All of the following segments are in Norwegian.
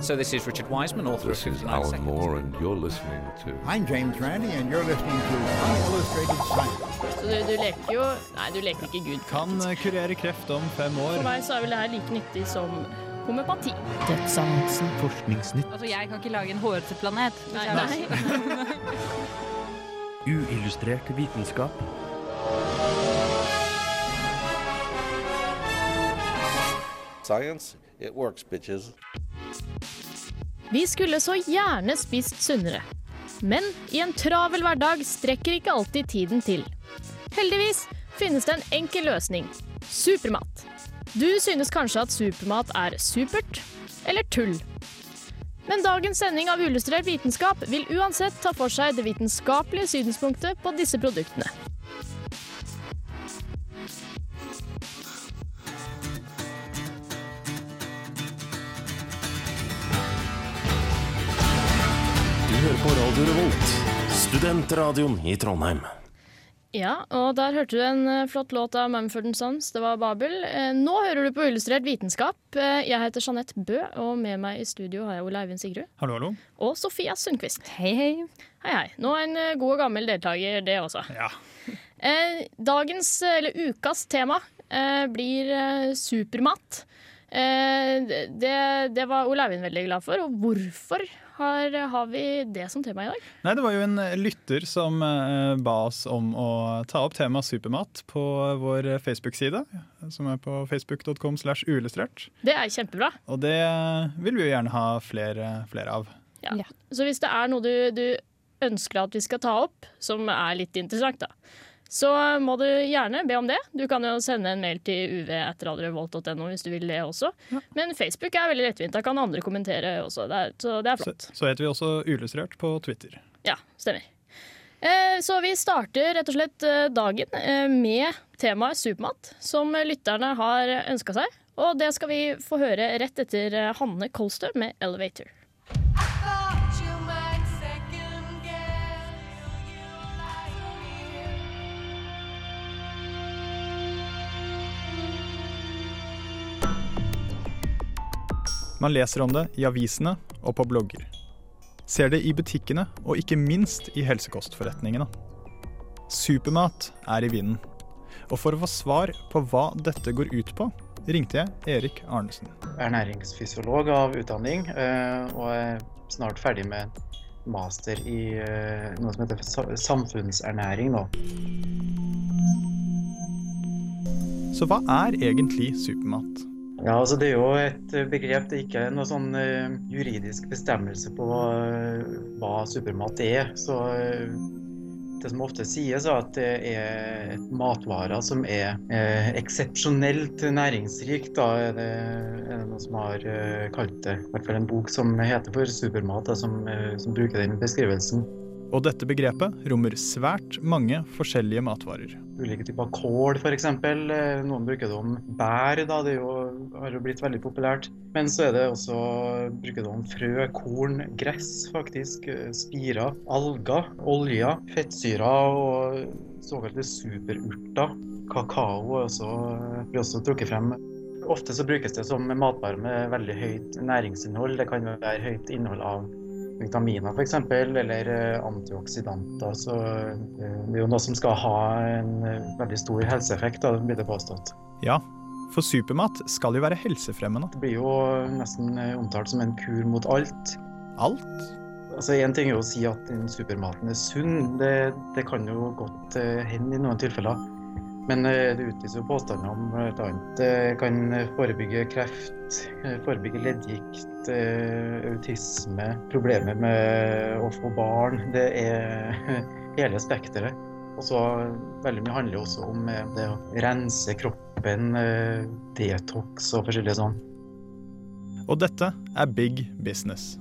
So this is Richard Wiseman, author This of is Alan Seconds. Moore, and you're listening to I'm James Randi, and you're listening to Unillustrated Science. Så du, du leker jo Nei, du leker ikke Gud. Kan eh, kurere kreft om fem For meg så er vel det her like nyttig som homøopati. Dødsannonsen. Forskningsnytt. Altså, jeg kan ikke lage en hårete planet. Nei, nei. Uillustrert vitenskap. Science, it works, bitches. Vi skulle så gjerne spist sunnere. Men i en travel hverdag strekker ikke alltid tiden til. Heldigvis finnes det en enkel løsning supermat. Du synes kanskje at supermat er supert eller tull. Men dagens sending av Uillustrert vitenskap vil uansett ta for seg det vitenskapelige synspunktet på disse produktene. På Radio Revolt, studentradioen i Trondheim. Ja, og der hørte du en eh, flott låt av Mumford Sons. Det var Babel. Eh, Nå hører du på Illustrert vitenskap. Eh, Jeg heter Jeanette Bø, og med meg i studio har jeg Ole Eivind Sigrud. Hallo, hallo. Og Sofia Sundquist. Hei, hei. Hei, hei. Nå er en god og gammel deltaker, det også. Ja. Eh, dagens, eller ukas tema, blir supermat. Eh, det, det var Ole Eivind veldig glad for. Og hvorfor har, har vi det som tema i dag? Nei, det var jo en lytter som eh, ba oss om å ta opp temaet supermat på vår Facebook-side, som er på facebook.com slash uillustrert. Det er kjempebra. Og det vil vi jo gjerne ha flere, flere av. Ja. Ja. Så hvis det er noe du, du ønsker at vi skal ta opp, som er litt interessant, da, så må du gjerne be om det. Du kan jo sende en mail til uv.radiorevolt.no hvis du vil det også. Men Facebook er veldig lettvint. Da kan andre kommentere også. Det er, så det er flott. så heter vi også uillustrert på Twitter. Ja, stemmer. Eh, Så vi starter rett og slett eh, dagen eh, med temaet supermat, som lytterne har ønska seg. Og det skal vi få høre rett etter Hanne Kolstø med 'Elevator'. Man leser om det i avisene og på blogger. Ser det i butikkene og ikke minst i helsekostforretningene. Supermat er i vinden. Og for å få svar på hva dette går ut på, ringte jeg Erik Arnesen. Jeg er næringsfysiolog av utdanning, eh, og er snart ferdig med master i eh, noe som heter samfunnsernæring nå. Så hva er egentlig supermat? Ja, altså Det er jo et eh, begrep, det er ikke noe sånn eh, juridisk bestemmelse på eh, hva supermat er. Så det som ofte sies, er at det er et matvarer som er eh, eksepsjonelt næringsrikt. Er det, er det noen som har kalt det, i hvert fall en bok som heter for supermat, da, som, som bruker den beskrivelsen. Og dette begrepet rommer svært mange forskjellige matvarer. Ulike typer kål f.eks. Noen bruker det om bær, da. det jo, har jo blitt veldig populært. Men så er det også bruker det om frø, korn, gress faktisk, eh, spirer, alger, oljer, fettsyrer og såkalte superurter. Kakao også, blir også trukket frem. Ofte så brukes det som matvare med veldig høyt næringsinnhold. Det kan være høyt innhold av vitaminer f.eks., eller eh, antioksidanter. Så eh, det er jo noe som skal ha en eh, veldig stor helseeffekt, da, blir det påstått. Ja, for supermat skal jo være helsefremmende. Det blir jo nesten omtalt som en kur mot alt. Alt? Altså Én ting er jo å si at den supermaten er sunn, det, det kan jo godt hende i noen tilfeller. Men eh, det utgis jo påstander om bl.a. det kan forebygge kreft, eh, forebygge leddgikt, eh, autisme, problemer med å få barn. Det er hele spekteret. Og så veldig mye handler også om eh, det å rense kroppen, eh, detox og forskjellige sånn. Og dette er big business.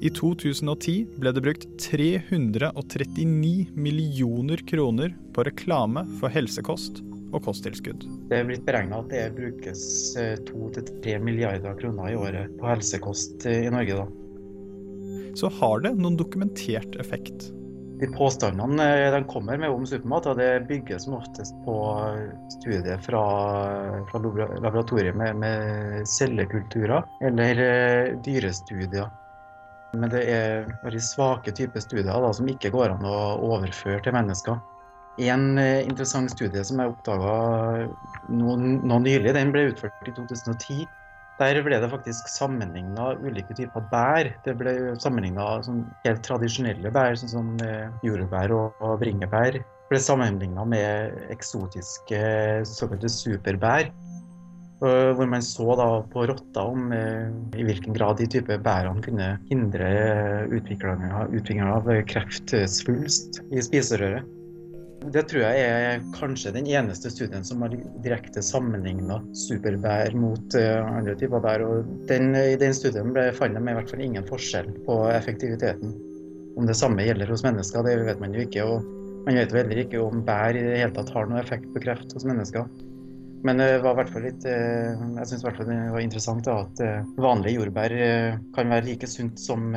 I 2010 ble det brukt 339 millioner kroner på reklame for helsekost og kosttilskudd. Det er blitt beregna at det brukes eh, to til tre milliarder kroner i året på helsekost eh, i Norge. da. Så har det noen dokumentert effekt. De påstandene eh, de kommer med om supermat, det bygges som oftest på studier fra, fra laboratorier med, med cellekulturer eller eh, dyrestudier. Men det er veldig svake typer studier da, som ikke går an å overføre til mennesker. En eh, interessant studie som jeg oppdaga nå, nylig, den ble utført i 2010. Der ble det faktisk sammenligna ulike typer bær. Det ble sammenligna sånn helt tradisjonelle bær, sånn som eh, jordbær og, og bringebær. Det ble sammenligna med eksotiske såkalte superbær. Og Hvor man så da på rotta om eh, i hvilken grad de type bærene kunne hindre utviklinga utviklinga av kreftsvulst i spiserøret. Det tror jeg er kanskje den eneste studien som har direkte sammenligna superbær mot eh, andre typer bær. Og den, I den studien ble, fant de i hvert fall ingen forskjell på effektiviteten. Om det samme gjelder hos mennesker, det vet man jo ikke. Og man vet jo heller ikke om bær i det hele tatt har noen effekt på kreft hos mennesker. Men det var i hvert fall litt, eh, jeg syns det var interessant da, at eh, vanlige jordbær eh, kan være like sunt som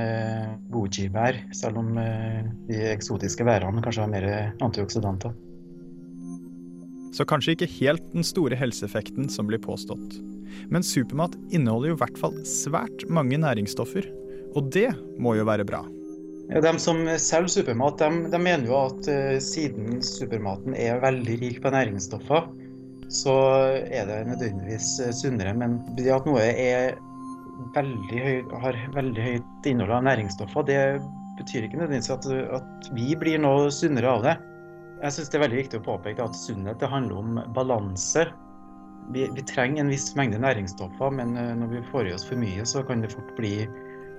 goji-bær, selv om de eksotiske bærene kanskje har mer antioksidanter. Så kanskje ikke helt den store helseeffekten som blir påstått. Men supermat inneholder jo i hvert fall svært mange næringsstoffer, og det må jo være bra. De som selger supermat, de, de mener jo at siden supermaten er veldig rik på næringsstoffer, så er det nødvendigvis eh, sunnere. Men det at noe veldig høy, har veldig høyt innhold av næringsstoffer, det betyr ikke nødvendigvis at, at vi blir noe sunnere av det. Jeg syns det er veldig viktig å påpeke at sunnhet handler om balanse. Vi, vi trenger en viss mengde næringsstoffer, men eh, når vi får i oss for mye, så kan det fort bli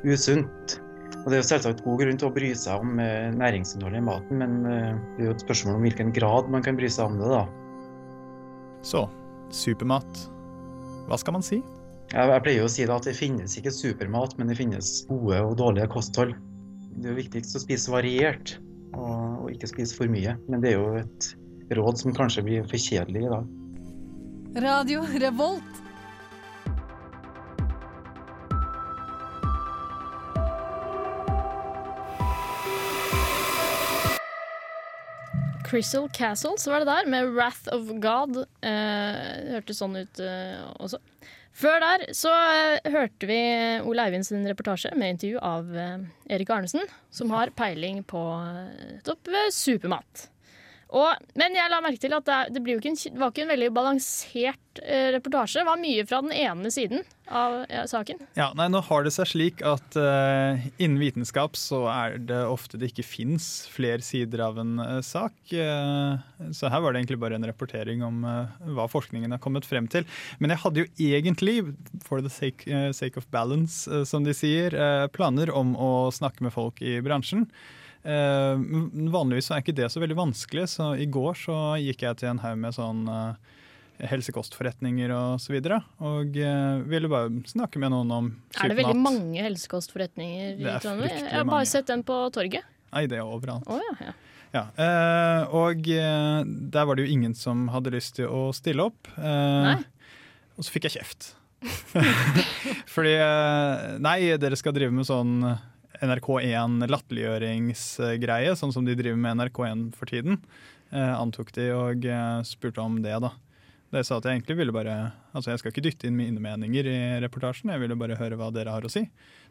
usunt. Og Det er jo selvsagt god grunn til å bry seg om eh, næringsinnholdet i maten, men det er jo et spørsmål om hvilken grad man kan bry seg om det. da. Så supermat. Hva skal man si? Jeg, pleier jo å si at det finnes ikke supermat, men det finnes gode og dårlige kosthold. Det er jo viktigst å spise variert, og, og ikke spise for mye. Men det er jo et råd som kanskje blir for kjedelig i dag. Radio Revolt. Crystal Castle, så var det der, med Wrath of God. Eh, hørtes sånn ut eh, også. Før der så eh, hørte vi Ole Eivind sin reportasje med intervju av eh, Erik Arnesen, som har peiling på eh, topp eh, supermat. Og, men jeg la merke til at det, det, ikke en, var ikke en veldig balansert eh, reportasje. Det var mye fra den ene siden av ja, saken. Ja, nei, Nå har det seg slik at eh, innen vitenskap så er det ofte det ikke fins flere sider av en eh, sak. Eh, så her var det egentlig bare en rapportering om eh, hva forskningen har kommet frem til. Men jeg hadde jo egentlig, for the sake, eh, sake of balance, som de sier, planer om å snakke med folk i bransjen. Eh, vanligvis er ikke det så veldig vanskelig, så i går så gikk jeg til en haug med sånn eh, helsekostforretninger og så videre, og eh, ville bare snakke med noen om Er det veldig mange helsekostforretninger i Trondheim? Jeg har mange. bare sett den på torget. Nei, det er overalt. Oh, ja, ja. Ja, eh, og eh, der var det jo ingen som hadde lyst til å stille opp. Eh, Nei. Og så fikk jeg kjeft. Fordi eh, Nei, dere skal drive med sånn NRK1 latterliggjøringsgreie, sånn som de driver med NRK1 for tiden. Eh, antok de og eh, spurte om det, da. Jeg sa at jeg egentlig ville bare Altså jeg skal ikke dytte inn mine meninger i reportasjen, jeg ville bare høre hva dere har å si.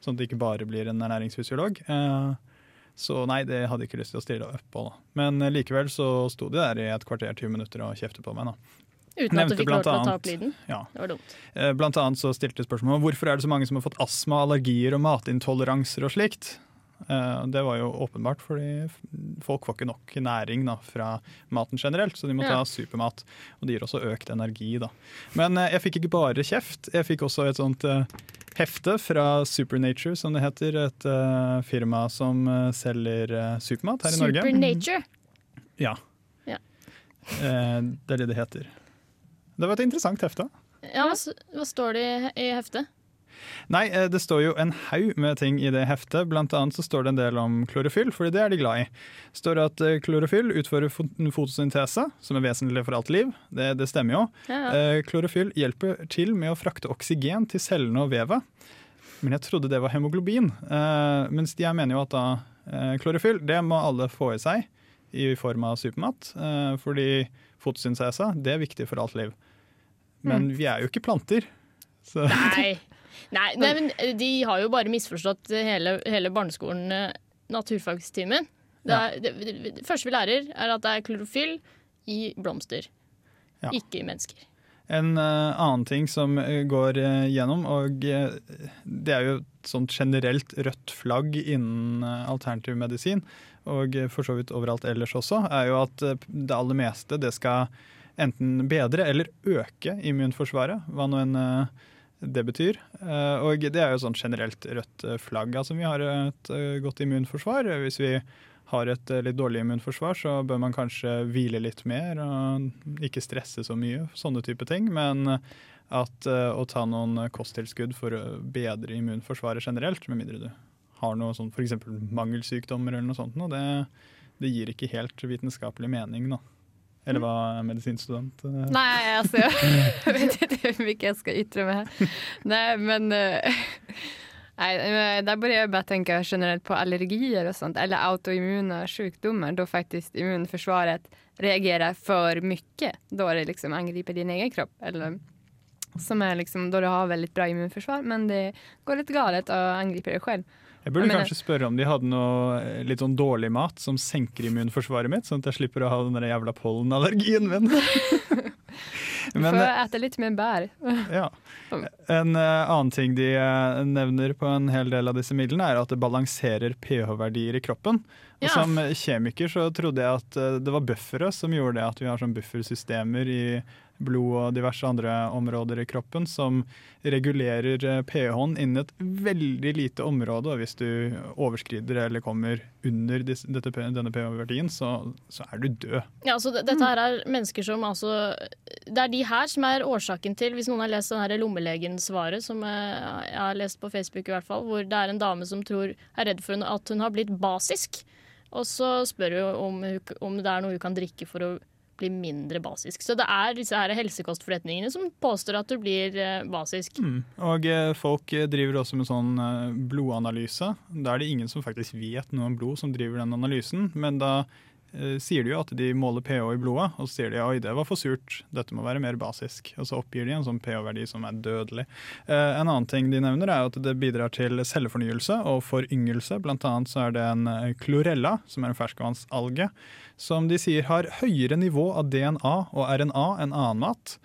Sånn at det ikke bare blir en ernæringsfysiolog. Eh, så nei, det hadde jeg ikke lyst til å stille opp på. da. Men likevel så sto de der i et kvarter, 20 minutter og kjeftet på meg. da. Uten at du fikk lov til å ta opp lyden. Ja. Det var dumt. Eh, Blant annet så stilte spørsmål om hvorfor er det så mange som har fått astma, allergier og matintoleranser og slikt. Eh, Det var jo åpenbart fordi folk får ikke nok næring da, fra maten generelt, så de må ta Ja. supermat. Og det gir også økt energi, da. Men eh, jeg fikk ikke bare kjeft, jeg fikk også et sånt hefte fra Supernature, som det heter. Et uh, firma som uh, selger uh, supermat her i Norge. Supernature. Ja. Ja. Det er det det heter. Det var et interessant hefte. Ja, hva, hva står det i, heftet? Nei, eh, det står jo en haug med ting i det heftet. Blant annet så står det en del om klorofyll, for det er de glad i. Det står at eh, klorofyll utfører fotosyntese, som er vesentlig for alt liv. Det, det stemmer jo. Ja, ja. Eh, Klorofyll hjelper til med å frakte oksygen til cellene og vevet. Men jeg trodde det var hemoglobin. Mens jeg mener jo at da klorofyll det må alle få i seg i form av supermat. Eh, fordi fotosyntese det er viktig for alt liv. Men vi er jo ikke planter. Så Nei. Nei, nei, men de har jo bare misforstått hele, hele barneskolen, eh, naturfagstimen. Det, er, det, det, det første vi lærer, er at det er klorofyll i blomster, Ja. ikke i mennesker. En eh, annen ting som eh, går uh, gjennom, og eh, det er jo et sånt generelt rødt flagg innen eh, alternativ medisin, og eh, for så vidt overalt ellers også, er jo at eh, det aller meste det skal enten bedre eller øke immunforsvaret, hva nå enn eh, det betyr. Eh, og det er jo sånn generelt rødt eh, flagg. Altså vi har et eh, godt immunforsvar. Hvis vi har et eh, litt dårlig immunforsvar, så bør man kanskje hvile litt mer og ikke stresse så mye. Sånne type ting. Men at eh, å ta noen kosttilskudd for å bedre immunforsvaret generelt, med mindre du har noe sånn f.eks. mangelsykdommer eller noe sånt, noe, det, det gir ikke helt vitenskapelig mening. Da. Eller hva er medisinstudent? Nei, altså, jeg vet ikke hur jeg skal ytre meg. Nei, här. Nej, men... eh, da börjar jag bara tänka generellt på allergier och sånt, eller autoimmuna sjukdomar, då faktiskt immunförsvaret reagerar för mycket, då det liksom angriper din egen kropp. Eller, som är liksom, då du har väldigt bra immunförsvar, men det går litt galet och angriper deg själv. Jeg burde Jeg kanskje spørre om de hadde noe eh, litt sånn dårlig mat som senker immunforsvaret mitt, sånn at jeg slipper å ha den der jævla pollenallergien min. Du får eh, litt mer bær. ja. En uh, annen ting de uh, nevner på en hel del av disse midlene, er at det balanserer pH-verdier i kroppen. Og Ja. Som kjemiker så trodde jeg at uh, det var buffere som gjorde det, at vi har sånn buffersystemer i blod og diverse andre områder i kroppen som regulerer eh, pH-en innen et veldig lite område. Og hvis du overskrider eller kommer under dette, denne pH-verdien, så, så er du død. Ja, altså, det- dette her er mennesker som altså Det er de her som er årsaken til, hvis noen har lest denne her Lommelegen-svaret, som eh, jeg har lest på Facebook i hvert fall, hvor det er en dame som tror, er redd for at hun har blitt basisk. Og så spør hun om, om det er noe hun kan drikke for å bli mindre basisk. Så det er disse her helsekostforretningene som påstår at du blir basisk. basisk. Og eh, folk eh, driver også med sånn eh, blodanalyse. Da er det ingen som faktisk vet noe om blod som driver den analysen, men da eh, sier de jo at de måler pH i blodet, og så sier de oi, det var for surt, dette må være mer basisk. Og så oppgir de en sånn pH-verdi som er dødelig. Eh, en annen ting de nevner er at det bidrar til cellefornyelse og foryngelse. Blant annet så er det en klorella, chlorella, som er en ferskvannsalge, som de sier har høyere nivå av DNA og RNA enn annen mat.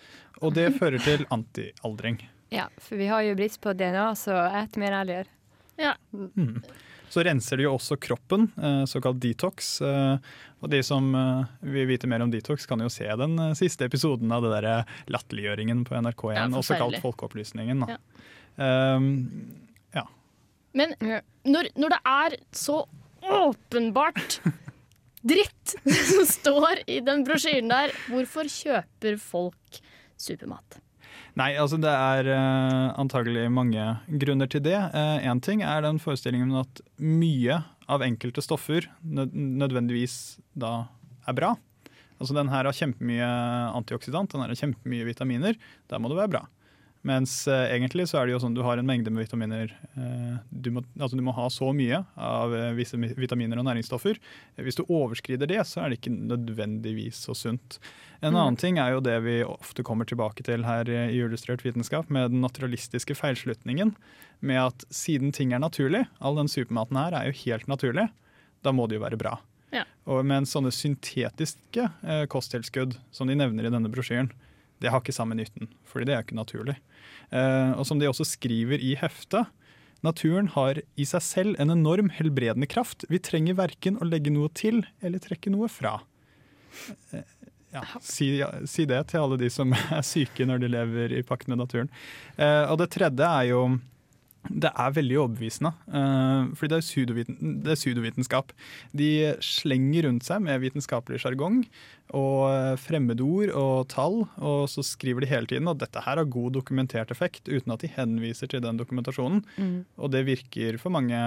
Og det fører til antialdring. Ja, for vi har jo brist på DNA, så et mer ærligere. Ja. Så renser det jo også kroppen, eh, såkalt detox. eh, Og de som eh, vil vite mer om detox, kan jo se den siste episoden av det der latterliggjøringen på NRK1, Ja, også kalt. Folkeopplysningen. Da. Ja. Um, Men når, når det er så åpenbart dritt som står i den brosjyren der, hvorfor kjøper folk supermat? Nei, altså det er eh, antagelig mange grunner til det. Én ting er den forestillingen at mye av enkelte stoffer nød nødvendigvis da er bra. Altså Den her har kjempemye antioksidant, den her har kjempemye vitaminer. Da må det være bra. Mens eh, egentlig så er det jo sånn du har en mengde med vitaminer eh, du, må, altså du må ha så mye av eh, visse vitaminer og næringsstoffer. Hvis du overskrider det, så er det ikke nødvendigvis så sunt. En annen ting er jo det vi ofte kommer tilbake til her i Illustrert vitenskap, med den naturalistiske feilslutningen. Med at siden ting er naturlig, all den supermaten her er jo helt naturlig, da må det jo være bra. Ja. Og mens sånne syntetiske eh, kosttilskudd, som de nevner i denne brosjyren, det har ikke samme nytten, fordi det er ikke naturlig. Eh, og som de også skriver i heftet, naturen har i seg selv en enorm helbredende kraft. Vi trenger verken å legge noe til eller trekke noe fra. Eh, ja, si, ja, si det til alle de som er syke når de lever i pakt med naturen. Eh, og det tredje er jo det er veldig overbevisende, uh, fordi det er, pseudoviten, det er pseudovitenskap. De slenger rundt seg med vitenskapelig sjargong og eh, fremmedord og tall, og så skriver de hele tiden at dette her har god dokumentert effekt, uten at de henviser til den dokumentasjonen. Og det virker for mange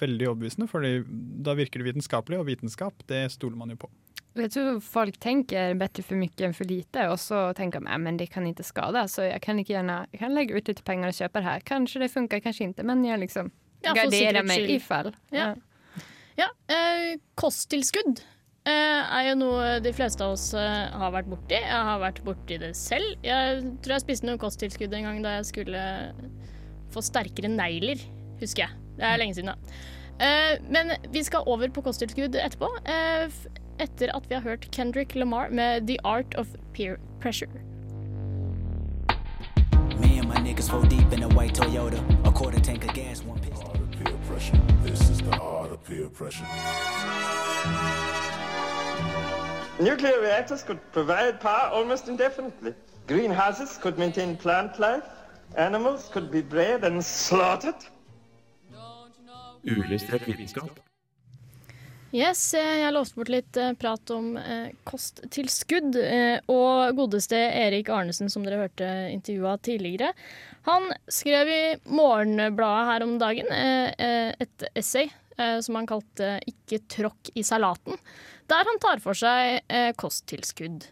veldig overbevisende, for da virker det vitenskapelig, og vitenskap det stoler man jo på. Jag tror folk tänker bättre för mycket än för lite och så tänker de men det kan inte skada så jag kan lika gärna jag kan lägga ut lite pengar och köpa det här. Kanske det funkar, kanske inte men jeg liksom Ja, garderer meg ifall. Ja. Ja, eh, kosttilskudd eh, er jo noe de fleste av oss eh, har vært borti. Jeg har vært borti det selv. Jeg tror jeg spiste noe kosttilskudd en gang da jeg skulle få sterkere negler, husker jeg. Det er lenge siden, da. Eh, men vi skal over på kosttilskudd etterpå. Eh, f- etter at vi har hørt Kendrick Lamar med 'The Art of Peer Pressure'. Me and my niggas four deep in a white Toyota. A quarter tank of gas, one pistol. Peer pressure. This is the art of peer pressure. Nuclear reactors could provide power almost indefinitely. Greenhouses could maintain plant life. Animals could be bred and slaughtered. Uillustrert vitenskap. Yes, eh, jeg lovte bort litt eh, prat om eh, kosttilskudd. Og godeste Erik Arnesen, som dere hørte intervjua tidligere, han skrev i Morgenbladet her om dagen et essay som han kalte 'Ikke tråkk i salaten', der han tar for seg kosttilskudd.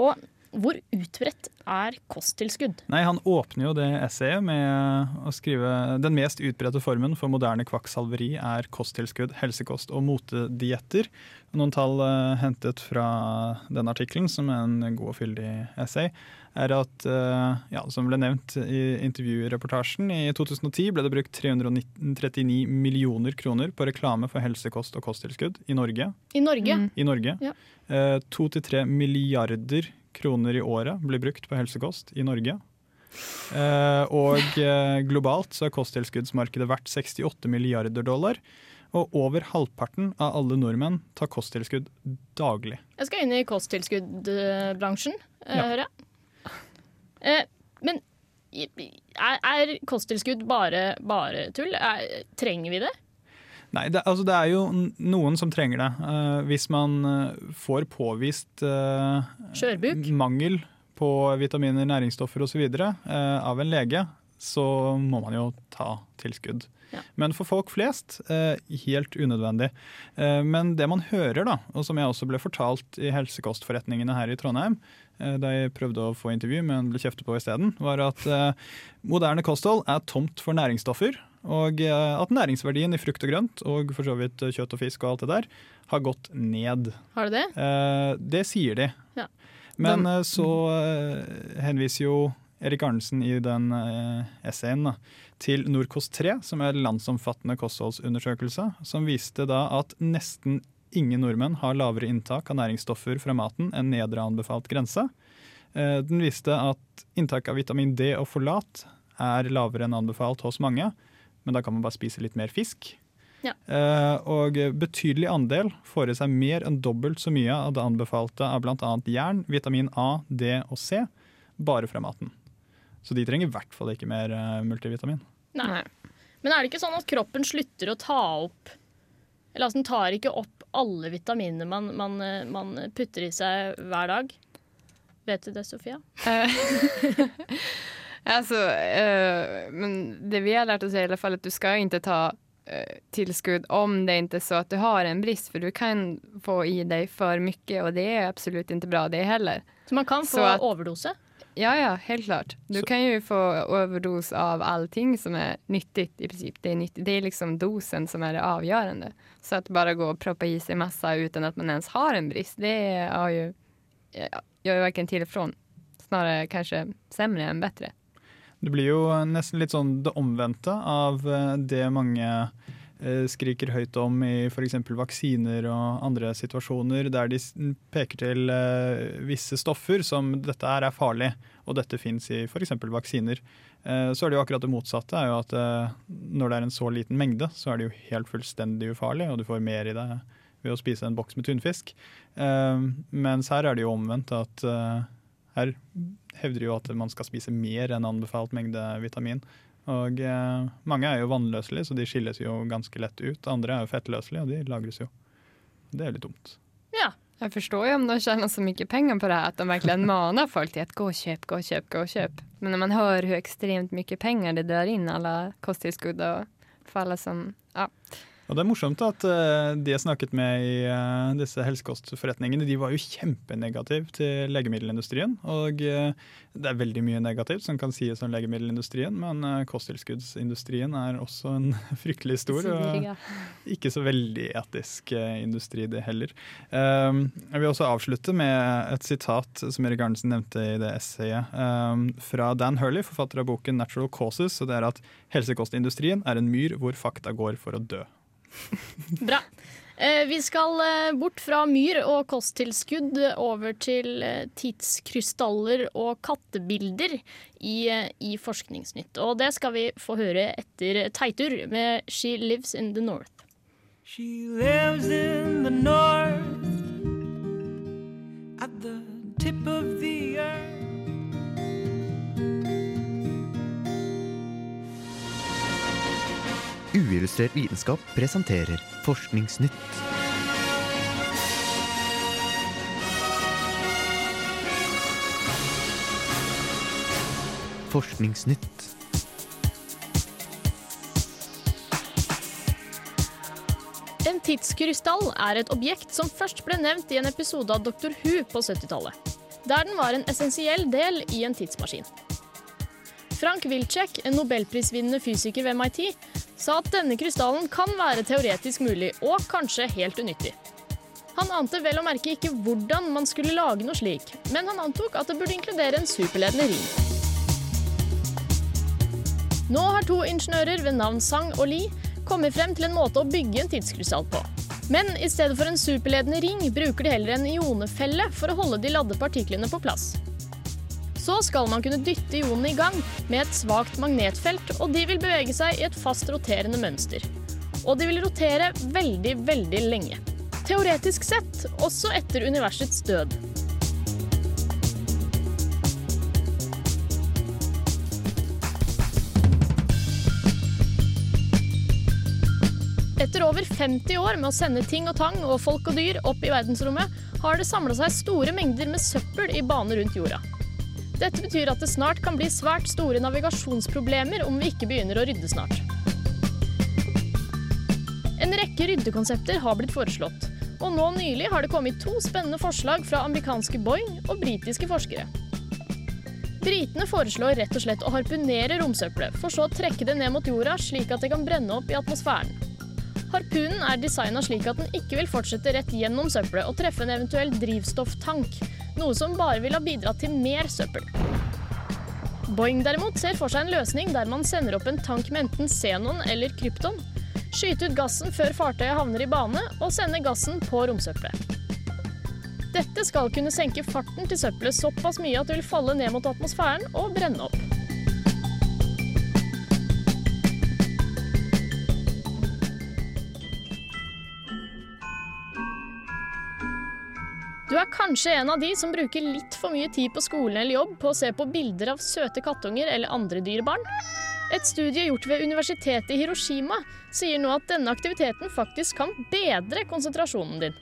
Og hvor utbredt er kosttilskudd? Nei, Han åpner jo det essayet med å skrive den mest utbredte formen for moderne kvakksalveri er kosttilskudd, helsekost og motedietter. Noen tall uh, hentet fra den artikkelen, som er en god og fyldig essay, er at, uh, ja, som ble nevnt i intervjureportasjen, i 2010 ble det brukt 339 millioner kroner på reklame for helsekost og kosttilskudd i Norge. I Norge? I Norge. Ja. Eh, To til tre milliarder kroner i året blir brukt på helsekost i Norge. Eh, og eh, globalt så er kosttilskuddsmarkedet verdt 68 milliarder dollar. Og over halvparten av alle nordmenn tar kosttilskudd daglig. Jeg skal inn i kosttilskuddbransjen, eh, Ja. hører jeg. Eh, men er, er kosttilskudd bare, bare tull? Er, trenger vi det? Nei, det, altså det er jo noen som trenger det. Uh, hvis man eh, får påvist uh, mangel på vitaminer, næringsstoffer osv. Uh, av en lege, så må man jo ta tilskudd. Ja. Men for folk flest, uh, helt unødvendig. Men det man hører, da, og som jeg også ble fortalt i helsekostforretningene her i Trondheim, da jeg prøvde å få intervju, men ble kjeftet på isteden, var at moderne kosthold er tomt for næringsstoffer. Og eh, at næringsverdien i frukt og grønt, og for så vidt eh, kjøtt og fisk og alt det der, har gått ned. Har det det? Eh, det sier de. Ja. Men De- eh, så henviser jo Erik Arnesen i den essayen til Nordkost 3, som er en landsomfattende kostholdsundersøkelse, som viste da at nesten ingen nordmenn har lavere inntak av næringsstoffer fra maten enn nedre anbefalt grense. Den viste at inntak av vitamin D og folat er lavere enn anbefalt hos mange, men da kan man bare spise litt mer fisk. Ja. Eh, og betydelig andel får i seg mer enn dobbelt så mye av det anbefalte av bl.a. jern, vitamin A, D og C, bare fra maten. Så de trenger i hvert fall ikke mer eh, multivitamin. Nei. Men er det ikke sånn at kroppen slutter å ta opp Eller altså den tar ikke opp alle vitaminene man, man, eh, man putter i seg hver dag? Vet du det, Sofia? Alltså, uh, men det vi har lärt oss i alla fall att du ska inte ta uh, tillskudd om det inte är så att du har en brist för du kan få i dig för mycket och det är absolut inte bra det heller. Så man kan få att- overdose? Ja, ja, helt klart. Du kan ju få överdos av allting som är nyttigt i princip. Det är, det är liksom dosen som är det avgörande. Så att bara gå och proppa i sig massa utan att man ens har en brist, det är ju, ja, gör ju varken till eller från. Snarare kanske sämre än bättre. Det blir jo nesten litt sånn det omvendte av eh, det mange eh, skriker høyt om i f.eks. vaksiner og andre situasjoner, der de peker til eh, visse stoffer som dette her er farlig, og dette fins i f.eks. vaksiner. Så er det jo akkurat det motsatte. er jo at Når det er en så liten mengde, så er det jo helt fullstendig ufarlig, og du får mer i deg ved å spise en boks med tunfisk. Mens her er det jo omvendt, at her hevder jo at man skal spise mer enn anbefalt mengde vitamin. Og eh, mange er jo vannløselige, så de skilles jo ganske lett ut. Andre er jo fettløselige, og de lagres jo. Det er litt dumt. Ja. jeg forstår jo om de tjener så mye penger på det her, at de virkelig maner folk til att gå og köp, gå og köp, gå og köp. Men når man hører hvor ekstremt mye penger det drar inn, alle kosttilskudd og for alle som, ja. Og det er morsomt at eh, de jeg snakket med i eh, disse helsekostforretningene, de var jo kjempenegative til legemiddelindustrien. Og eh, det er veldig mye negativt som kan sies om legemiddelindustrien, men kosttilskuddsindustrien er også en fryktelig stor og ikke så veldig etisk industri, det heller. Um, jeg vil også avslutte med et sitat som Erik Arnesen nevnte i det essayet, um, fra Dan Hurley, forfatter av boken 'Natural Causes'. og det er at helsekostindustrien er en myr hvor fakta går for å dø. Bra. Eh, vi skal eh, bort fra myr og kosttilskudd over til eh, tidskrystaller og kattebilder i, i Forskningsnytt. Og det skal vi få høre etter Teitur med 'She Lives in the North'. She lives in the north, at the tip of the earth. Uillustrert vitenskap presenterer Forskningsnytt. Forskningsnytt. En tidskrystall er et objekt som først ble nevnt i en episode av Dr. Who på 70-tallet, der den var en essensiell del i en tidsmaskin. Frank Wilczek, en nobelprisvinnende fysiker ved MIT, sa at denne krystallen kan være teoretisk mulig og kanskje helt unyttig. Han ante vel å merke ikke hvordan man skulle lage noe slik, men han antok at det burde inkludere en superledende ring. Nå har to ingeniører ved navn Sang og Li kommet frem til en måte å bygge en tidskrystall på. Men i stedet for en superledende ring bruker de heller en ionefelle for å holde de ladde partiklene på plass. Så skal man kunne dytte ionene i gang med et svakt magnetfelt, og de vil bevege seg i et fast roterende mønster. Og de vil rotere veldig, veldig lenge. Teoretisk sett også etter universets død. Etter over 50 år med å sende ting og tang og folk og dyr opp i verdensrommet, har det samla seg store mengder med søppel i bane rundt jorda. Dette betyr at det snart kan bli svært store navigasjonsproblemer om vi ikke begynner å rydde snart. En rekke ryddekonsepter har blitt foreslått, og nå nylig har det kommet to spennende forslag fra amerikanske Boeing og britiske forskere. Britene foreslår rett og slett å harpunere romsøppelet, for så å trekke det ned mot jorda slik at det kan brenne opp i atmosfæren. Harpunen er designa slik at den ikke vil fortsette rett gjennom søppelet og treffe en eventuell drivstofftank, noe som bare vil ha bidratt til mer søppel. Boeing derimot ser for seg en løsning der man sender opp en tank med enten xenon eller krypton, skyter ut gassen før fartøyet havner i bane, og sender gassen på romsøppelet. Dette skal kunne senke farten til søppelet såpass mye at det vil falle ned mot atmosfæren og brenne opp. Er kanskje en av de som bruker litt for mye tid på skolen eller jobb på å se på bilder av søte kattunger eller andre dyrebarn. Et studie gjort ved universitetet i Hiroshima sier nå at denne aktiviteten faktisk kan bedre konsentrasjonen din.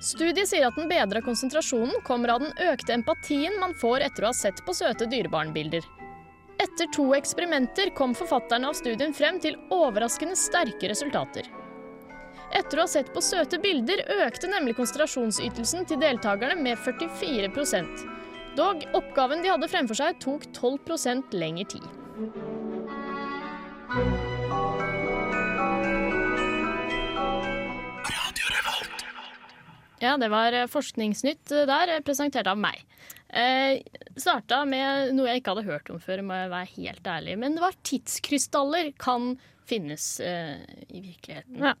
Studiet sier at den bedra konsentrasjonen kommer av den økte empatien man får etter å ha sett på søte dyrebarnbilder. Etter to eksperimenter kom forfatterne av studien frem til overraskende sterke resultater. Etter å ha sett på søte bilder økte nemlig konsentrasjonsytelsen til deltakerne med 44% Dog oppgaven de hadde fremfor seg, tok 12% lengre tid. Ja, det var eh, Forskningsnytt eh, der, eh, presentert av meg. Eh, starta med noe jeg ikke hadde hørt om før, må jeg være helt ærlig. Men det var tidskrystaller kan finnes eh, i virkeligheten. Ja.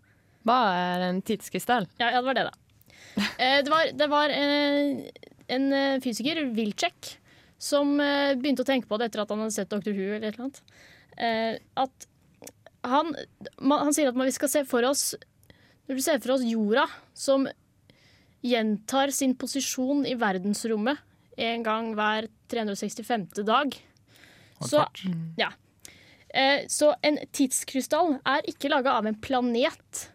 Hva er en tidskrystall? Ja, ja det var det, da. Eh, det var, det var eh, en eh, fysiker, Wilczek, som begynte å tenke på det etter at han hadde sett Dr. Who eller et eller annet. Eh, at han, han sier at vi skal se for oss Når du ser for oss jorda som gjentar sin posisjon i verdensrommet en gang hver 365. dag, så, ja. Eh, så en tidskrystall er ikke laga av en planet,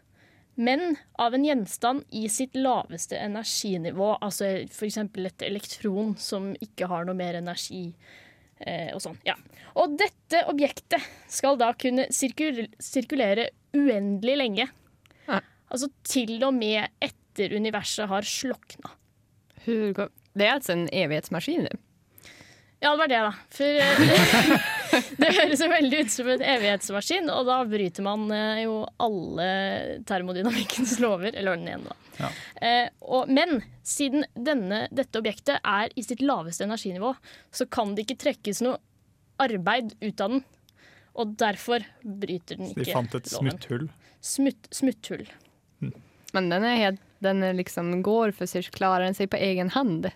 men av en gjenstand i sitt laveste energinivå. Altså f.eks. et elektron som ikke har noe mer energi. Eh, og sånn, ja. Og dette objektet skal da kunne sirkul sirkulere uendelig lenge. Altså til og med etter universet har slokna. Det er altså en evighetsmaskin Det. Ja, det var det, da. For eh, det høres jo veldig ut som en evighetsmaskin, og da bryter man eh, jo alle termodynamikkens lover. Eller den ene, da. Ja. Eh, og, men siden denne, dette objektet er i sitt laveste energinivå, så kan det ikke trekkes noe arbeid ut av den. Og derfor bryter den ikke Så de fant et loven. smutthull. Smutt, smutthull. Men den är helt... Den liksom går for seg, klarer den seg på egen hand.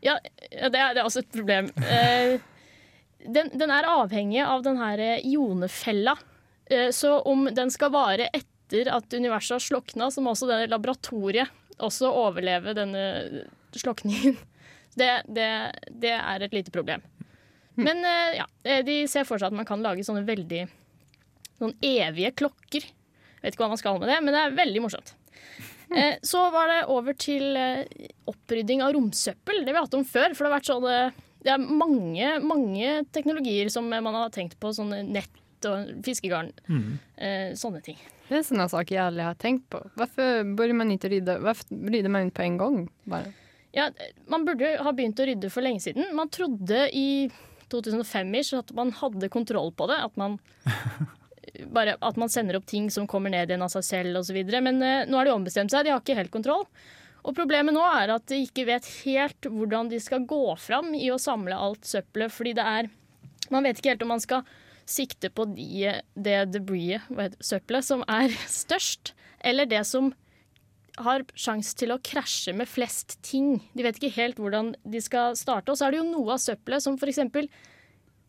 Ja, ja, det er, det er også et problem. Eh, den, den er avhengig av den her eh, ionefella. Eh, så om den skal vare etter at universet har slokna, så må også det laboratoriet også overleve denne slokningen. Det, det, det er et lite problem. Men eh, ja, eh, de ser for seg at man kan lage sånne veldig Noen evige klokker. Vet ikke hva man skal med det, men det er veldig morsomt. Eh, så var det over til eh, opprydding av romsøppel. Det vi har hatt om før. For det har vært sånn eh, Det er mange, mange teknologier som man har tenkt på. Sånn nett og fiskegarn. Eh, sånne ting. Det er sånne saker jeg aldri har tenkt på. Hvorfor bør man ikke rydde Hvorfor rydder man inte på en gang? Bare? Ja, man burde ha begynt å rydde for lenge siden. Man trodde i 2005-ish at man hadde kontroll på det. At man, bare, at man sender opp ting som kommer ned igjen av seg selv osv. Men eh, nå har de ombestemt seg. De har ikke helt kontroll. Og problemet nå er at de ikke vet helt hvordan de skal gå fram i å samle alt søppelet. Fordi det er Man vet ikke helt om man skal sikte på de, det heter søppelet, som er størst, eller det som har sjanse til å krasje med flest ting. De vet ikke helt hvordan de skal starte. Og så er det jo noe av søppelet som f.eks.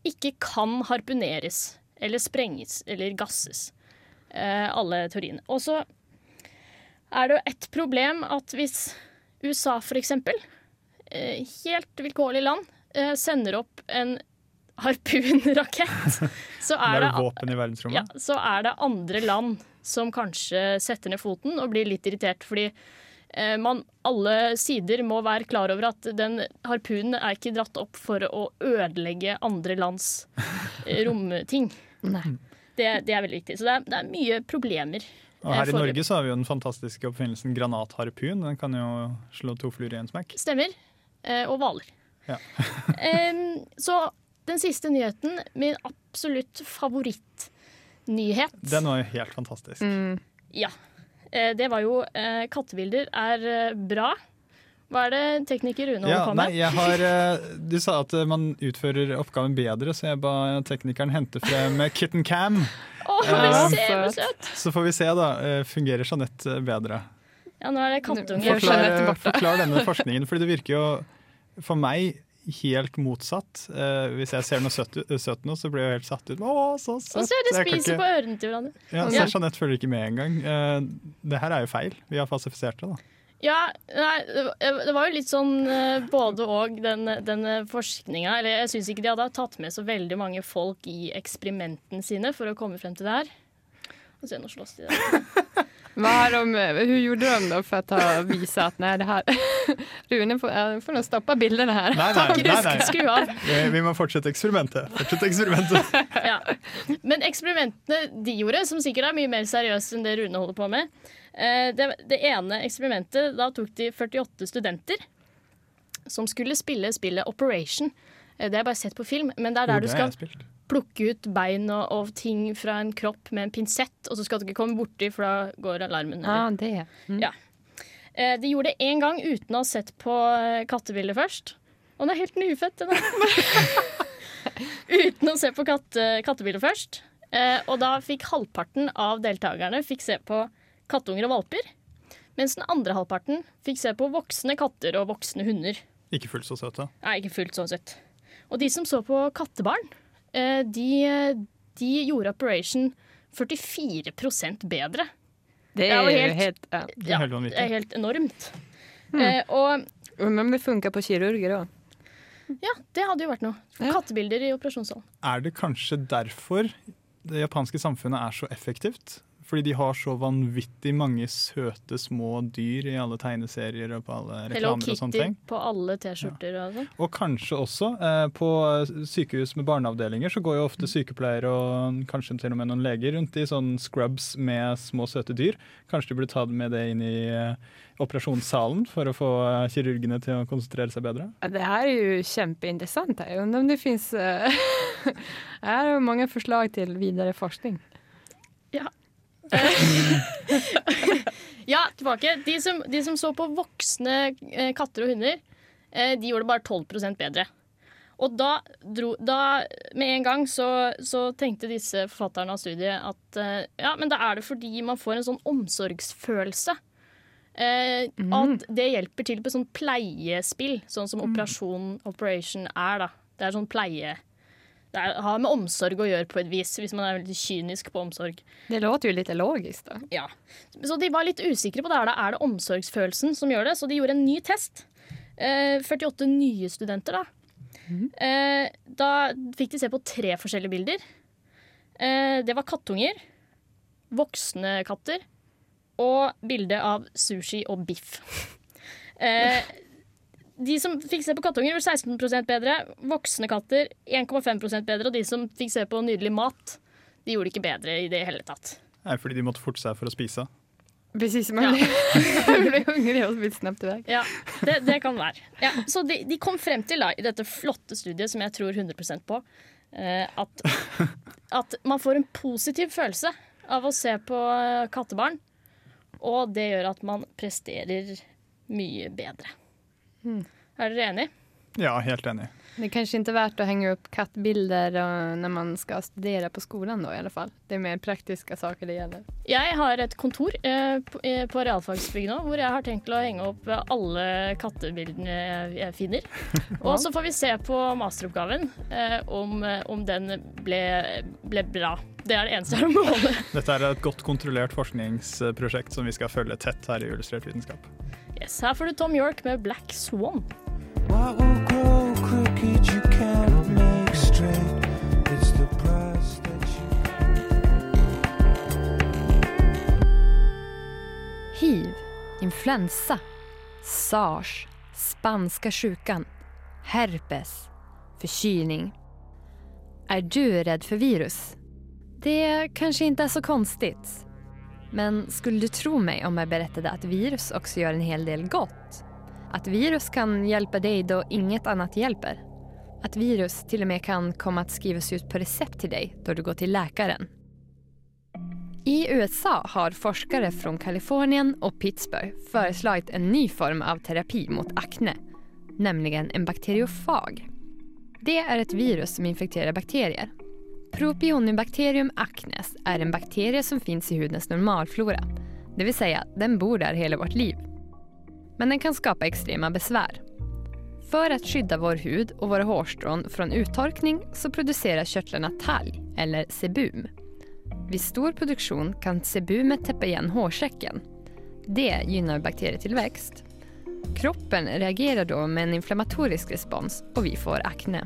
ikke kan harpuneres eller sprenges eller gasses. Eh, alle teoriene. Og så er det jo et problem at hvis USA f.eks., eh, helt vilkårlig land, eh, sender opp en harpunrakett, så er det våpen i verdensrommet. ja, så er det andre land som kanskje setter ned foten og blir litt irritert, fordi eh, man, alle sider må være klar over at den harpunen er ikke dratt opp for å ødelegge andre lands romting. Det, det er veldig viktig. Så det er, det er mye problemer. Og her i. Norge så har vi jo den fantastiske oppfinnelsen granatharpun. Den kan jo slå to fluer i en smekk. Stemmer. Eh, og hvaler. Ja. Så den siste nyheten, min absolutt favorittnyhet Den var jo helt fantastisk. Ja. Eh, det var jo eh, Kattebilder er bra. Hva er det tekniker Rune holder Ja, på nei, med? jeg har, eh, du sa at eh, man utfører oppgaven bedre, så jeg ba teknikeren hente frem eh, Kitten Cam. Oh, uh, se! Så får vi se, da. Fungerer Jeanette bedre? Ja, nå er det kattunger. Forklar, forklar denne forskningen, for det virker jo for meg helt motsatt. Uh, hvis jeg ser noe søtt, søtt nå, så blir jeg helt satt ut. Å, så søtt! Og så er det spiser ikke- på ørene til hverandre. Ja, så Jeanette følger ikke med engang. Uh, det her er jo feil. Vi har falsifisert det, da. Ja, nei, det var jo litt sånn eh, både og, den, den forskninga. Eller jeg syns ikke de hadde tatt med så veldig mange folk i eksperimentene sine for å komme frem til det her. Og se, nå slåss de der. Hva har de, hur gjorde de då för att ha visat nej, det här? Rune får, nå får bildene stoppa här. Nei, nei, nei, nei. Skru av. Vi, må fortsette eksperimentet. Fortsette eksperimentet. ja. Men eksperimentene de gjorde, som sikkert er mye mer seriøse enn det Rune holder på med eh, det, det ene eksperimentet, da tok de 48 studenter som skulle spille spillet Operation. Eh, Det har jeg bare sett på film, men det er der Oh, du skal plukke ut bein og, og ting fra en kropp med en pinsett, og så skal du ikke komme borti, for da går alarmen. Ja, det. Mm. Ja. Eh, De gjorde det én gang uten å ha sett på eh, kattebildet først. Og den er helt nyfødt, den uten å se på katte, kattebildet først. Eh, og da fikk halvparten av deltakerne fikk se på kattunger og valper. Mens den andre halvparten fikk se på voksne katter og voksne hunder. Ikke fullt så søte. Nei, ikke fullt så søtt. Og de som så på kattebarn, de, de gjorde Operation 44% bedre. Det er jo helt- helt... Ja. Det er helt Det er helt enormt. Mm. Eh, og Men det funka på kirurger òg. ja, det hadde jo vært noe. Kattebilder i operasjonssalen. Er det kanskje derfor det japanske samfunnet er så effektivt? Fordi de har så vanvittig mange søte små dyr i alle tegneserier og på alle reklamer og sånne Kitty ting. på alle T-skjorter og sånn. Og kanskje også eh, på sykehus med barneavdelinger så går jo Mm. ofte sykepleiere og kanskje til og med noen leger rundt i sånn scrubs med små søte dyr. Kanskje de burde ta med det inn i eh, operasjonssalen for å få eh, kirurgene til å konsentrere seg bedre? Det her er jo kjempeinteressant. Jeg vet om det finns... eh, mange forslag til videre till vidare forskning. Ja, tilbake. De som, de som så på voksne eh, katter og hunder, eh, de gjorde det bare 12% bedre. Og da, dro, da med en gang så, så tenkte disse forfatterne av studiet at eh, ja, men da er det fordi man får en sånn omsorgsfølelse. Eh, At det hjelper til på sånn pleiespill, sånn som operasjon, Operation er. da. Det er sånn pleie... Det er, har med omsorg å gjøre på et vis, hvis man er veldig kynisk på omsorg. Det låter jo litt logisk, da. Ja. Så de var litt usikre på det. her det, Er det omsorgsfølelsen som gjør det? Så de gjorde en ny test. Eh, 48 nye studenter, da. Eh, da fikk de se på tre forskjellige bilder. Eh, det var kattunger, voksne katter og bilde av sushi og biff. De som fikk se på kattunger, var 16% bedre. Voksne katter 1,5% bedre. Og de som fikk se på nydelig mat, de gjorde det ikke bedre i det hele tatt. Nei, fordi de måtte forte seg for å spise. Precis, man Ja. blir, blir hungrig spiste vill til iväg. Ja, det, det kan være. Ja, så de, de kom frem til da, i dette flotte studiet, som jeg tror 100% på, eh, at, at man får en positiv følelse av å se på eh, kattebarn. Og det gjør at man presterer mye bedre. Er dere enig? Ja, helt enig. Det er kanskje ikke verdt å henge opp upp kattbilder når man skal studere på skolen, da, i alle fall. Det er mer praktiske saker det gjelder. Jeg har et kontor eh, på, eh, på realfagsbygg nå, hvor jeg har tenkt å henge opp eh, alle kattebildene jeg, jeg finner. Og så får vi se på masteroppgaven eh, om, eh, om den ble, ble bra. Det er det eneste jeg har å. Dette er et godt kontrollert forskningsprosjekt som vi skal følge tett her i Illustrert vitenskap. Yes, her får du Tom York med Black Swan. What will grow crooked you can't make straight. It's the price that you Hiv, influensa, sars, spanska sjukan, herpes, förkylning. Är du rädd för virus? Det kanske inte är så konstigt. Men skulle du tro meg om jeg berättade at virus også gjør en hel del gott? At virus kan hjelpe deg da inget annet hjelper? At virus til og med kan komma att skrivas ut på recept til deg da du går til läkaren? I USA har forskere fra Kalifornien og Pittsburgh foreslått en ny form av terapi mot akne, nemlig en bakteriofag. Det er et virus som infekterer bakterier. Propionibacterium acnes er en bakterie som fins i hudens normalflora, det Si den bor der hele vårt liv. Men den kan skapa extrema besvär. För att skydda vår hud och våra hårstrån från uttorkning så producerar körtlarna talg, eller sebum. Vid stor produktion kan sebumet täppa igen hårsäcken. Det gynnar bakterietillväxt. Kroppen reagerer da med en inflammatorisk respons og vi får akne.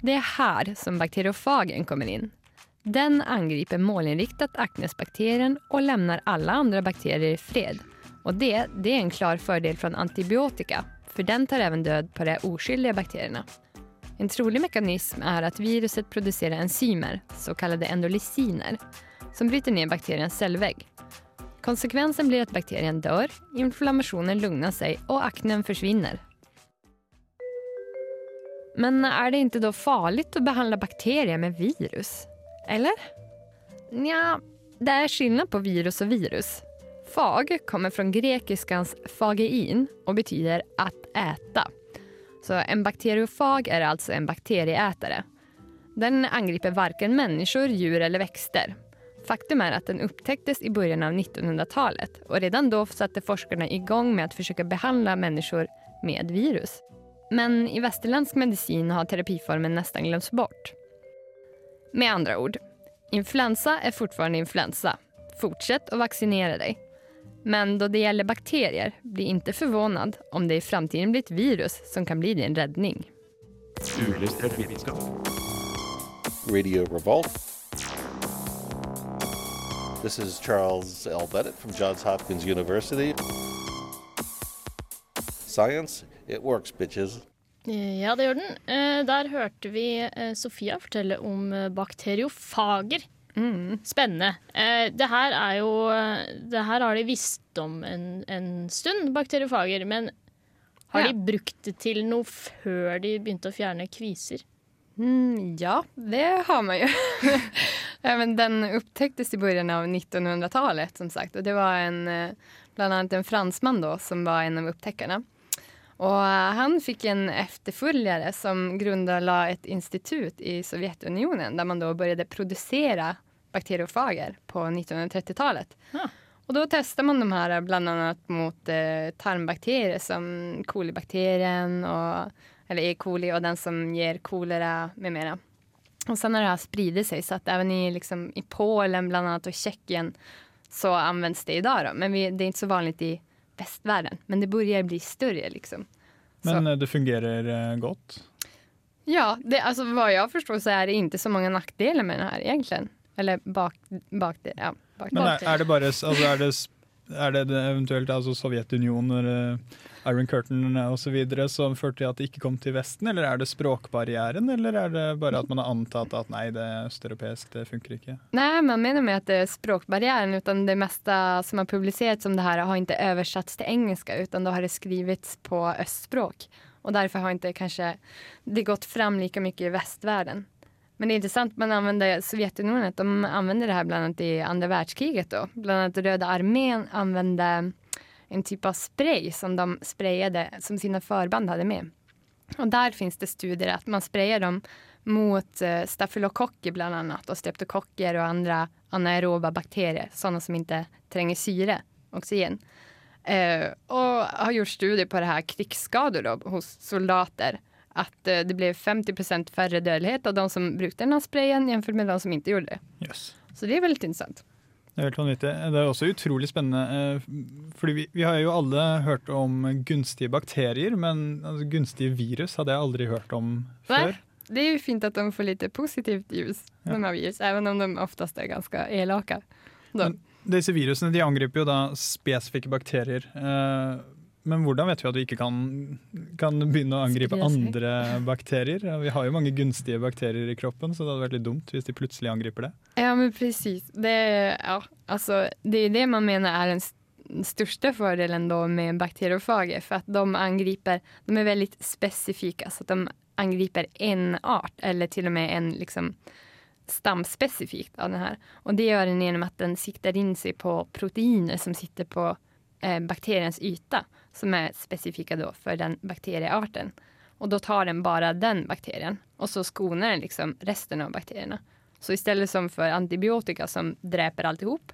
Det er her som bakteriofagen kommer in. Den angriper målinriktat aknesbakterien og lämnar alle andre bakterier i fred. Og det, det er en klar fördel fra antibiotika, for den tar även død på de oskyldige bakterierna. En trolig mekanism er at viruset produserer enzymer, så kallade endolysiner, som bryter ned bakteriens cellvägg. Konsekvensen blir at bakterien dør, inflammationen lugnar seg og aknen försvinner. Men är det inte då farligt att behandla bakterier med virus? Eller? Nja, det är skillnad på virus och virus. Fag kommer från grekiskans fagein och betyder att äta. Så en bakteriofag är alltså en bakterieätare. Den angriper varken människor, djur eller växter. Faktum är att den upptäcktes i början av 1900-talet och redan då satte forskarna igång med att försöka behandla människor med virus. Men i västerländsk medicin har terapiformen nästan glömts bort. Med andra ord, influensa är fortfarande influensa. Fortsätt att vaccinera dig. Men då det gäller bakterier, bli inte förvånad om det i framtiden blir ett virus som kan bli din räddning. Radio Revolt. This is Charles L. Bennett from Johns Hopkins University. Science, it works, bitches. Ja, det gjør den. Eh, Der hørte vi eh, Sofia fortelle om bakteriofager. bakteriofager. Spennende. Eh, Det her er jo eh, Det her har de visst om en, en stund, bakteriofager. Men har Ja. de brukt det til noe før de begynte å fjerne kviser? Mm, ja, det har man jo. Men den opptektes i början av 1900-talet som sagt. Och det var en, eh, bland annat en fransman då som var en av upptäckarna. Och eh, han fikk en etterfølger som grunnla et institut i Sovjetunionen der man da begynte å produsere bakteriofager på 1930-tallet. Og da testa man de her bl.a. mot eh, tarmbakterier som kolibakterien og, eller E. coli og den som gir kolera med mera. Og sen har det här seg, sig så at även i, liksom, i Polen annat och Tjeckien så anvendes det i dag. Da. Men vi, det er ikke så vanlig i västvärlden. Men det börjar bli större liksom. Men så. det fungerer eh, godt. Ja, det, alltså vad jag förstår så är det inte så många nackdelar med den här egentligen. Eller bak, bak det, ja, bak Men er, er det bare altså er det, er det eventuelt altså Sovjetunionen eller Iron Curtain osv. som førte til at det ikke kom til Vesten, eller er det språkbarrieren, eller er det bare at man har antatt at nei, det er østeuropeisk, det funker ikke? Nei, man mener med at det er språkbarrieren. utan det meste som er publisert som det her, har ikke oversatt til engelska utan det har det skrivits på østspråk. Og derfor har ikke kanskje det gått fram like mye i vestverden. Men det är intressant, man använder Sovjetunionen, de använde det här bland annat i andra världskriget då. Bland annat Röda armén använde en typ av spray som de sprayade, som sina förband hade med. Och där finns det studier att man sprayar dem mot eh, stafylokocker bland annat och streptokocker och andra anaeroba bakterier, sådana som inte tränger syre, oxygen. Eh, och har gjort studier på det här krigsskador då, hos soldater. Att eh, det blev 50 färre dödlighet av de som brukte den här sprayen jämfört med de som inte gjorde det. Yes. Så det är väldigt intressant. Det er helt vanvittig. Det er også utrolig spennende, eh, fordi vi, vi har jo alle hørt om gunstige bakterier, men altså, gunstige virus hadde jeg aldri hørt om før. Nei, det er jo fint at de får litt positivt ljus, de av virus, even om de oftest er ganske elake. Disse virusene de angriper jo da spesifikke bakterier. Eh, men hvordan vet vi at vi ikke kan, kan begynne å angripe andre bakterier? Vi har jo mange gunstige bakterier i kroppen, så det hadde vært litt dumt hvis de plutselig angriper det. Ja, men precis. Det, ja, altså, det er det man mener er den største fordelen da, med bakteriofaget. For at de angriper, de er veldig spesifikke. Altså at de angriper en art eller til og med en liksom, stam specifikt av den her. Og det gjør den gjennom at den sikter inn seg på proteiner som sitter på bakteriens yta. Som er spesifikke for den bakteriearten. Og da tar den bare den bakterien. og så skoner den liksom resten av bakteriene. Så istället som for antibiotika som dreper alt ihop,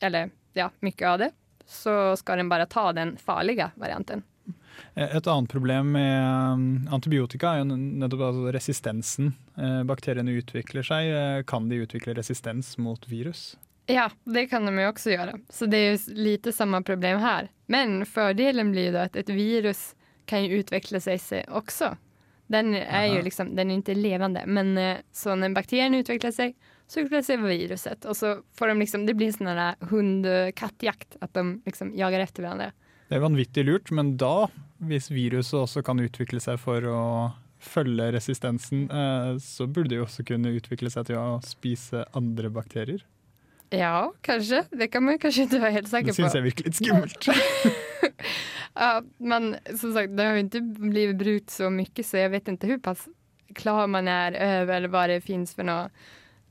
eller ja, mye av det, så skal den bare ta den farlige varianten. Eh, Et annet problem med um, antibiotika er jo nettopp altså resistensen. Eh, Bakteriene utvikler seg. eh, Kan de utvikle resistens mot virus? Ja, det kan de ju också göra. Så det är jo lite samma problem här. Men fördelen blir ju då att ett virus kan ju utveckla sig sig också. Den är ju liksom, den är inte levande. Men eh, så när bakterien utvecklar sig så utvecklar sig viruset. Och så får de liksom, det blir en sån här hund-kattjakt. Att de liksom jagar efter varandra. Det er vanvittig lurt, men da, hvis viruset også kan utvikle seg for å følge resistensen, eh, så burde det jo også kunne utvikle seg til å spise andre bakterier. Ja, kanskje. Det kan man kanskje ikke være helt sikker på. Det syns jeg virker litt skummelt. Ja, men som sagt, det har jo ikke blivit brukt så mye, så jeg vet ikke hvor pass klar man er over eller hva det fins for noen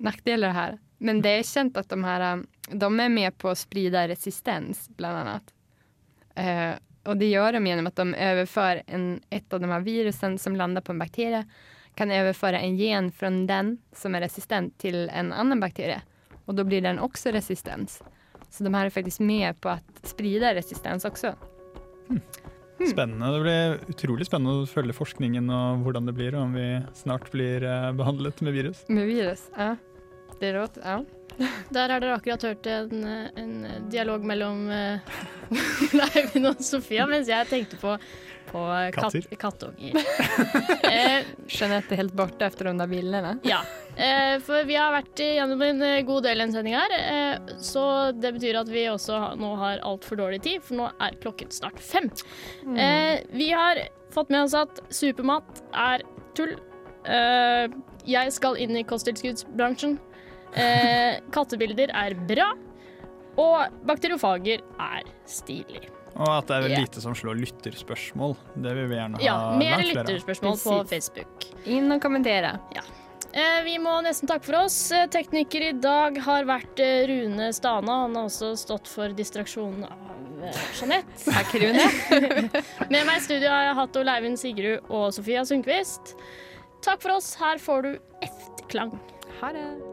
nackdelar her. Men det er kjent at de här, um, de er med på å spride resistens blant annet. Eh, og det gjør de gjennom at de overfører en, et av de her virusene som lander på en bakterie kan overføre en gen fra den som er resistent til en annen bakterie. Och då blir den också resistens. Så de här är faktiskt med på att sprida resistens också. Spennende. Det blir utrolig spennende å følge forskningen og hvordan det blir, og om vi snart blir eh, behandlet med virus. Med virus, ja. Det er rått, ja. Der har dere akkurat hørt en, en dialog mellom Leivin Leivind og Sofia, mens jeg tenkte på, på katt, Skjønner kattunger. eh, Jeanette er helt borte etter de der bildene. Ja, eh, for vi har vært gjennom en god del en sending her, eh, så det betyr at vi også nå har altfor dårlig tid, for nå er klokken snart fem. Mm. Eh, vi har fått med oss at supermat er tull. Eh, jeg skal inn i kosttilskuddsbransjen. Eh, kattebilder er bra. Og bakteriofager er stilig. Og at det er yeah. Lite som slår lytterspørsmål. Det vil vi gjerne ha Ja, mer langt flere. lytterspørsmål på Facebook. Inn og kommentere. Ja. Eh, vi må nesten takke for oss. Eh, Tekniker i dag har vært eh, Rune Stana. Han har også stått for distraksjonen av Jeanette. Takk, Rune. Med meg i studio har jeg hatt Leivind Sigrud og Sofia Sundquist. Takk for oss. Her får du efterklang. Ha det.